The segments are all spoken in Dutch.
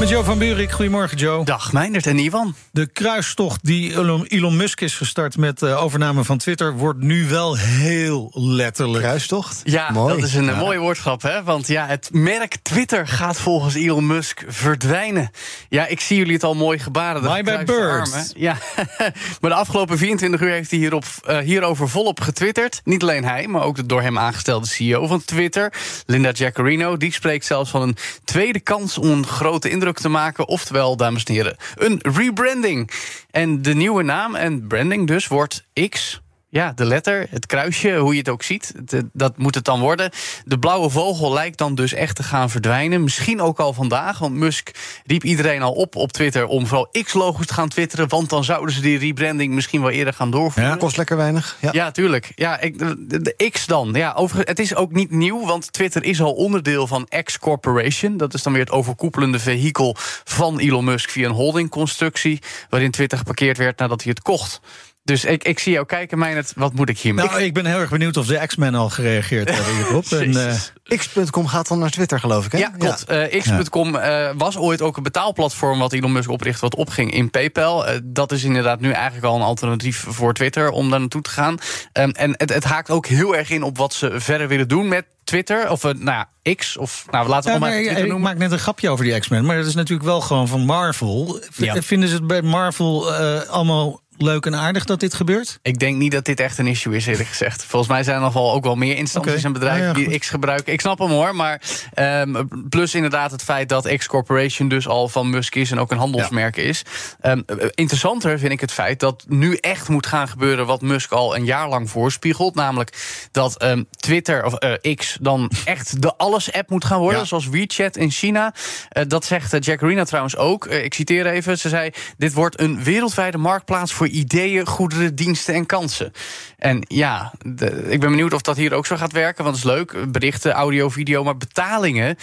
Met Joe van Buurik. Goedemorgen, Joe. Dag, Meindert en Ivan. De kruistocht die Elon Musk is gestart met de overname van Twitter... wordt nu wel heel letterlijk. Kruistocht? Ja, Mooi. dat is een Ja. mooie woordgrap, hè? Want ja, het merk Twitter gaat volgens Elon Musk verdwijnen. Ja, ik zie jullie het al mooi gebaren. gekruiste birds. armen. Ja, maar de afgelopen 24 uur heeft hij hierop, eh, hierover volop getwitterd. Niet alleen hij, maar ook de door hem aangestelde CEO van Twitter, Linda Jaccarino. Die spreekt zelfs van een tweede kans om een grote indruk te maken. Oftewel, dames en heren, een rebranding. En de nieuwe naam en branding dus wordt X. Ja, de letter, het kruisje, hoe je het ook ziet, eh, dat moet het dan worden. De blauwe vogel lijkt dan dus echt te gaan verdwijnen. Misschien ook al vandaag, want Musk riep iedereen al op op Twitter... om vooral X-logos te gaan twitteren... want dan zouden ze die rebranding misschien wel eerder gaan doorvoeren. Kost lekker weinig. Ja. Ja, tuurlijk. Ja, ik, de, de X dan. Ja, over, het is ook niet nieuw, want Twitter is al onderdeel van X Corporation. Dat is dan weer het overkoepelende vehikel van Elon Musk via een holdingconstructie, waarin Twitter geparkeerd werd nadat hij het kocht. Dus ik, ik zie jou kijken, Meijnerd, wat moet ik hiermee? Nou, ik ben heel erg benieuwd of de X-Men al gereageerd hebben hierop. En, eh. X.com gaat dan naar Twitter, geloof ik, hè? Ja, klopt. Eh, X.com eh, was ooit ook een betaalplatform wat Elon Musk oprichtte, wat opging in PayPal. Dat is inderdaad nu eigenlijk al een alternatief voor Twitter om daar naartoe te gaan. Ehm, en het, het haakt ook heel erg in op wat ze verder willen doen met Twitter. Of nou ja, X. Of nou, laten we ja, maar, Twitter ik noemen. maak net een grapje over die X-Men, maar dat is natuurlijk wel gewoon van Marvel. V- Ja. Vinden ze het bij Marvel eh, allemaal leuk en aardig dat dit gebeurt? Ik denk niet dat dit echt een issue is, eerlijk gezegd. Volgens mij zijn er nog wel ook wel meer instanties en bedrijven ja, die. X gebruiken. Ik snap hem hoor, maar ehm, plus inderdaad het feit dat X Corporation dus al van Musk is en ook een handelsmerk is. Ehm, eh, interessanter vind ik het feit dat nu echt moet gaan gebeuren wat Musk al een jaar lang voorspiegelt. Namelijk dat ehm, Twitter of eh, X dan echt de alles-app moet gaan worden, Ja. zoals WeChat in China. Eh, dat zegt Jack Arena trouwens ook. Ik citeer even. Ze zei: Dit wordt een wereldwijde marktplaats voor ideeën, goederen, diensten en kansen. En ja, de- ik ben benieuwd of dat hier ook zo gaat werken. Want het is leuk, berichten, audio, video, maar betalingen.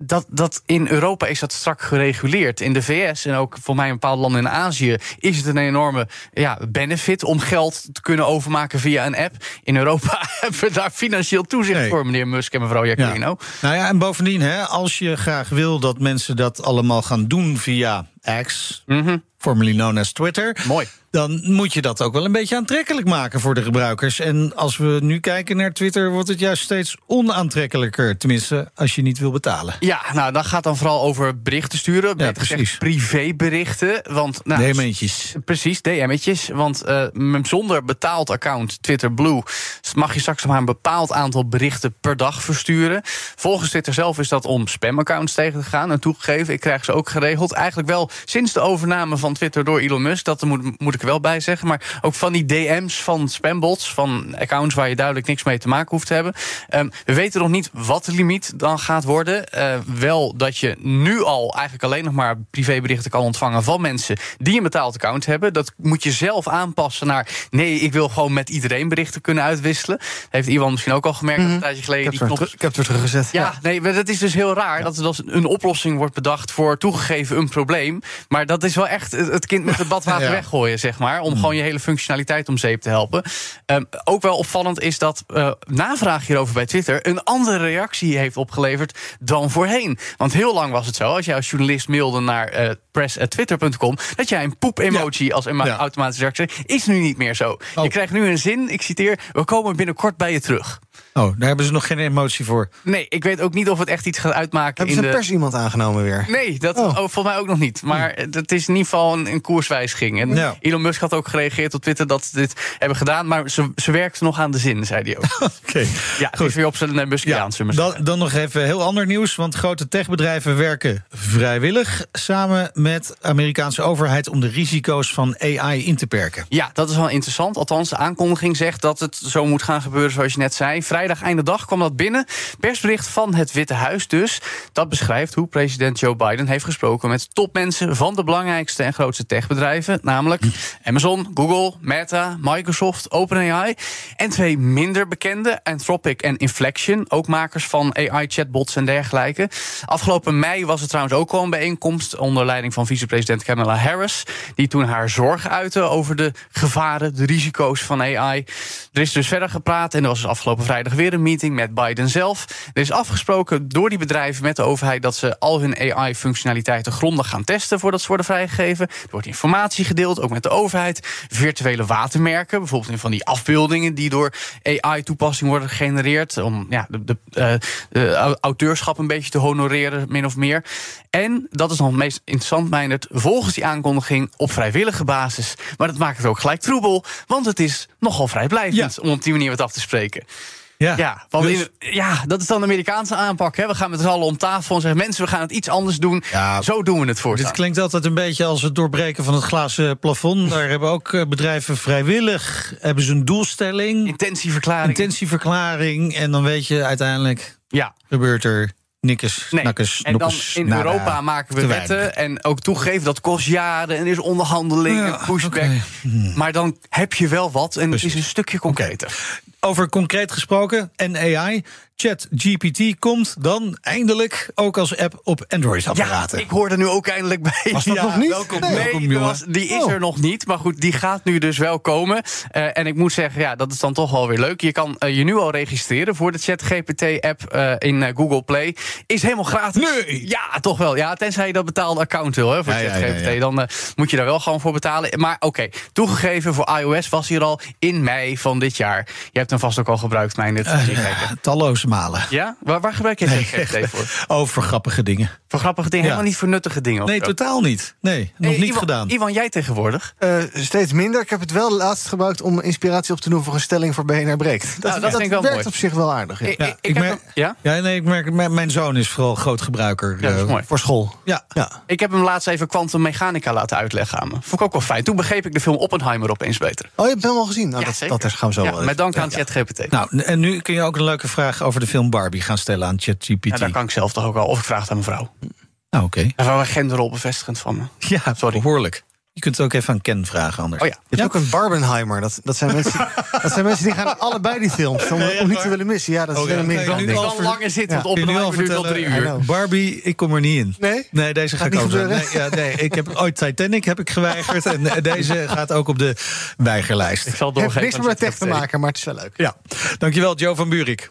Dat, dat in Europa is dat strak gereguleerd. In de VS en ook voor mij in bepaalde landen in Azië is het een enorme ja, benefit om geld te kunnen overmaken via een app. In Europa hebben we daar financieel toezicht Nee. voor, meneer Musk en mevrouw Jaccarino. Nou ja, en bovendien, hè, als je graag wil dat mensen dat allemaal gaan doen via X, formerly known as Twitter, Mooi. Dan moet je dat ook wel een beetje aantrekkelijk maken voor de gebruikers. En als we nu kijken naar Twitter, wordt het juist steeds onaantrekkelijker. Tenminste, als je niet wil betalen. Ja, nou, dat gaat dan vooral over berichten sturen. Precies. privéberichten. Want, nou, DM'tjes. Precies, DM'tjes. Want eh, zonder betaald account, Twitter Blue, mag je straks maar een bepaald aantal berichten per dag versturen. Volgens Twitter zelf is dat om spamaccounts tegen te gaan. En toegegeven, ik krijg ze ook geregeld. Eigenlijk wel sinds de overname van Twitter door Elon Musk. Dat moet, moet ik er wel bij zeggen. Maar ook van die DM's van spambots, van accounts waar je duidelijk niks mee te maken hoeft te hebben. Ehm, we weten nog niet wat de limiet dan gaat worden. Eh, wel dat je nu al eigenlijk alleen nog maar privéberichten kan ontvangen van mensen die een betaald account hebben. Dat moet je zelf aanpassen naar. Nee, ik wil gewoon met iedereen berichten kunnen uitwisselen. Heeft Iwan misschien ook al gemerkt dat een tijdje Ik geleden heb, die knop ik heb het weer teruggezet. ja, nee, maar dat is dus heel raar. Dat er dus een oplossing wordt bedacht voor toegegeven een probleem. Maar dat is wel echt het het kind met het badwater Ja. weggooien, zeg maar. Om gewoon je hele functionaliteit om zeep te helpen. Ehm, ook wel opvallend is dat eh, navraag hierover bij Twitter een andere reactie heeft opgeleverd dan voorheen. Want heel lang was het zo, als jij als journalist mailde naar eh press.twitter.com, dat jij een poep-emoji als Ja. automatische reactie. Is nu niet meer zo. Oh. Je krijgt nu een zin, ik citeer, we komen binnenkort bij je terug. Oh, daar hebben ze nog geen emotie voor. Nee, ik weet ook niet of het echt iets gaat uitmaken Hebben in ze de... pers iemand aangenomen weer? Nee, dat Oh. oh. volgens mij ook nog niet. Maar het is in ieder geval een, een koerswijziging. En Ja. Elon Musk had ook gereageerd op Twitter dat ze dit hebben gedaan. Maar ze, ze nog aan de zin, zei hij ook. Oké. ja, het is weer op zijn Muskiaans. we maar dan, dan nog even heel ander nieuws. Want grote techbedrijven werken vrijwillig samen met de Amerikaanse overheid om de risico's van AI in te perken. Ja, dat is wel interessant. Althans, de aankondiging zegt dat het zo moet gaan gebeuren zoals je net zei. vrijdag einde dag kwam dat binnen. Persbericht van het Witte Huis dus. Dat beschrijft hoe president Joe Biden heeft gesproken met topmensen van de belangrijkste en grootste techbedrijven, namelijk Amazon, Google, Meta, Microsoft, OpenAI en twee minder bekende, Anthropic en Inflection, ook makers van AI-chatbots en dergelijke. Afgelopen mei was er trouwens ook al een bijeenkomst onder leiding van vicepresident Kamala Harris, die toen haar zorgen uitte over de gevaren, de risico's van AI. Er is dus verder gepraat en er was dus afgelopen vrijdag weer een meeting met Biden zelf. Er is afgesproken door die bedrijven met de overheid dat ze al hun AI-functionaliteiten grondig gaan testen voordat ze worden vrijgegeven. Er wordt informatie gedeeld, ook met de overheid. Virtuele watermerken, bijvoorbeeld van die afbeeldingen die door AI-toepassing worden gegenereerd. Om ja, de, de, uh, de, auteurschap een beetje te honoreren, min of meer. En dat is nog het meest interessant, Meindert, volgens die aankondiging op vrijwillige basis. Maar dat maakt het ook gelijk troebel, want het is nogal vrijblijvend Ja. om op die manier wat af te spreken. Ja, Ja, want dus- in- ja, dat is dan de Amerikaanse aanpak. Hè. We gaan met z'n allen om tafel en zeggen: mensen, we gaan het iets anders doen. Ja, Zo doen we het voor. Dit klinkt altijd een beetje als het doorbreken van het glazen plafond. Daar hebben ook eh, bedrijven vrijwillig hebben ze een doelstelling, Intentieverklaring. intentieverklaring. En dan weet je uiteindelijk ja. gebeurt er nikkes, Nee. en dan in nada, Europa maken we te wetten. En ook toegeven dat kost jaren en is onderhandeling Ja, en pushback. Maar dan heb je wel wat en het is een stukje concreter. Over concreet gesproken en AI. ChatGPT komt dan eindelijk ook als app op Ja, Android-apparaten. ik hoor er nu ook eindelijk bij. Was dat Ja, nog niet? Welkom, Nee. Welkom, was- die is Oh. er nog niet. Maar goed, die gaat nu dus wel komen. Eh, en ik moet zeggen, ja, dat is dan toch wel weer leuk. Je kan eh, je nu al registreren voor de ChatGPT-app eh, in Google Play. Is helemaal gratis. Nee. Ja, toch wel. Ja, tenzij je dat betaalde account wil hè, voor Ja, ja, ja, ChatGPT. ja. Dan moet je daar wel gewoon voor betalen. Maar oké, toegegeven voor iOS was hier al in mei van dit jaar. Je hebt hem vast ook al gebruikt, mijn dit. Talloze malen. Ja? Waar, waar gebruik je ChatGPT voor? Over grappige dingen. Voor grappige dingen, Ja. helemaal niet voor nuttige dingen. Nee, totaal niet. Nee, nog Hey, niet Iwan, gedaan. Iwan, jij tegenwoordig? Eh, steeds minder. Ik heb het wel laatst gebruikt om inspiratie op te doen voor een stelling voor BNR Breekt. Dat, Nou, dat wel werkt mooi. op zich wel aardig. Ja. Ik, merk- ja? Ja, nee, ik merk, mijn mijn zoon is vooral groot gebruiker. Ja, dat is eh, mooi. Voor school. Ja, Ja. ik heb hem laatst even Quantum Mechanica laten uitleggen aan me. Vond ik ook wel fijn. Toen begreep ik de film Oppenheimer opeens beter. Oh, je hebt hem al gezien? Nou, Ja, dat, dat gaan we zo Ja, wel met dank aan. ChatGPT. Nou, en nu kun je ook een leuke vraag over de film Barbie gaan stellen aan ChatGPT. Ja, daar kan ik zelf toch ook al. Of ik vraag het aan mijn vrouw. Nou, oké. Dat is wel een genderrol bevestigend van me. Ja, Sorry. behoorlijk. Je kunt het ook even aan Ken vragen anders. Oh ja. Je hebt ook een Barbenheimer. Dat, dat, zijn mensen, dat zijn mensen die gaan allebei die films. Om, om niet te willen missen. Ja, dat is Oh, een ja, kan je Ik al kan langer zitten, Ja. want al Oppenheimer duurt al drie uur. Know. Barbie, ik kom er niet in. Nee? Nee, deze ga Gaat ik niet ook. Nee, ja, nee, ik heb ooit Titanic heb ik geweigerd. en eh, deze gaat ook op de weigerlijst. Ik zal het Het doorgeven heeft niks meer met tech te maken, maar het is wel leuk. Ja, dankjewel Joe van Buurik.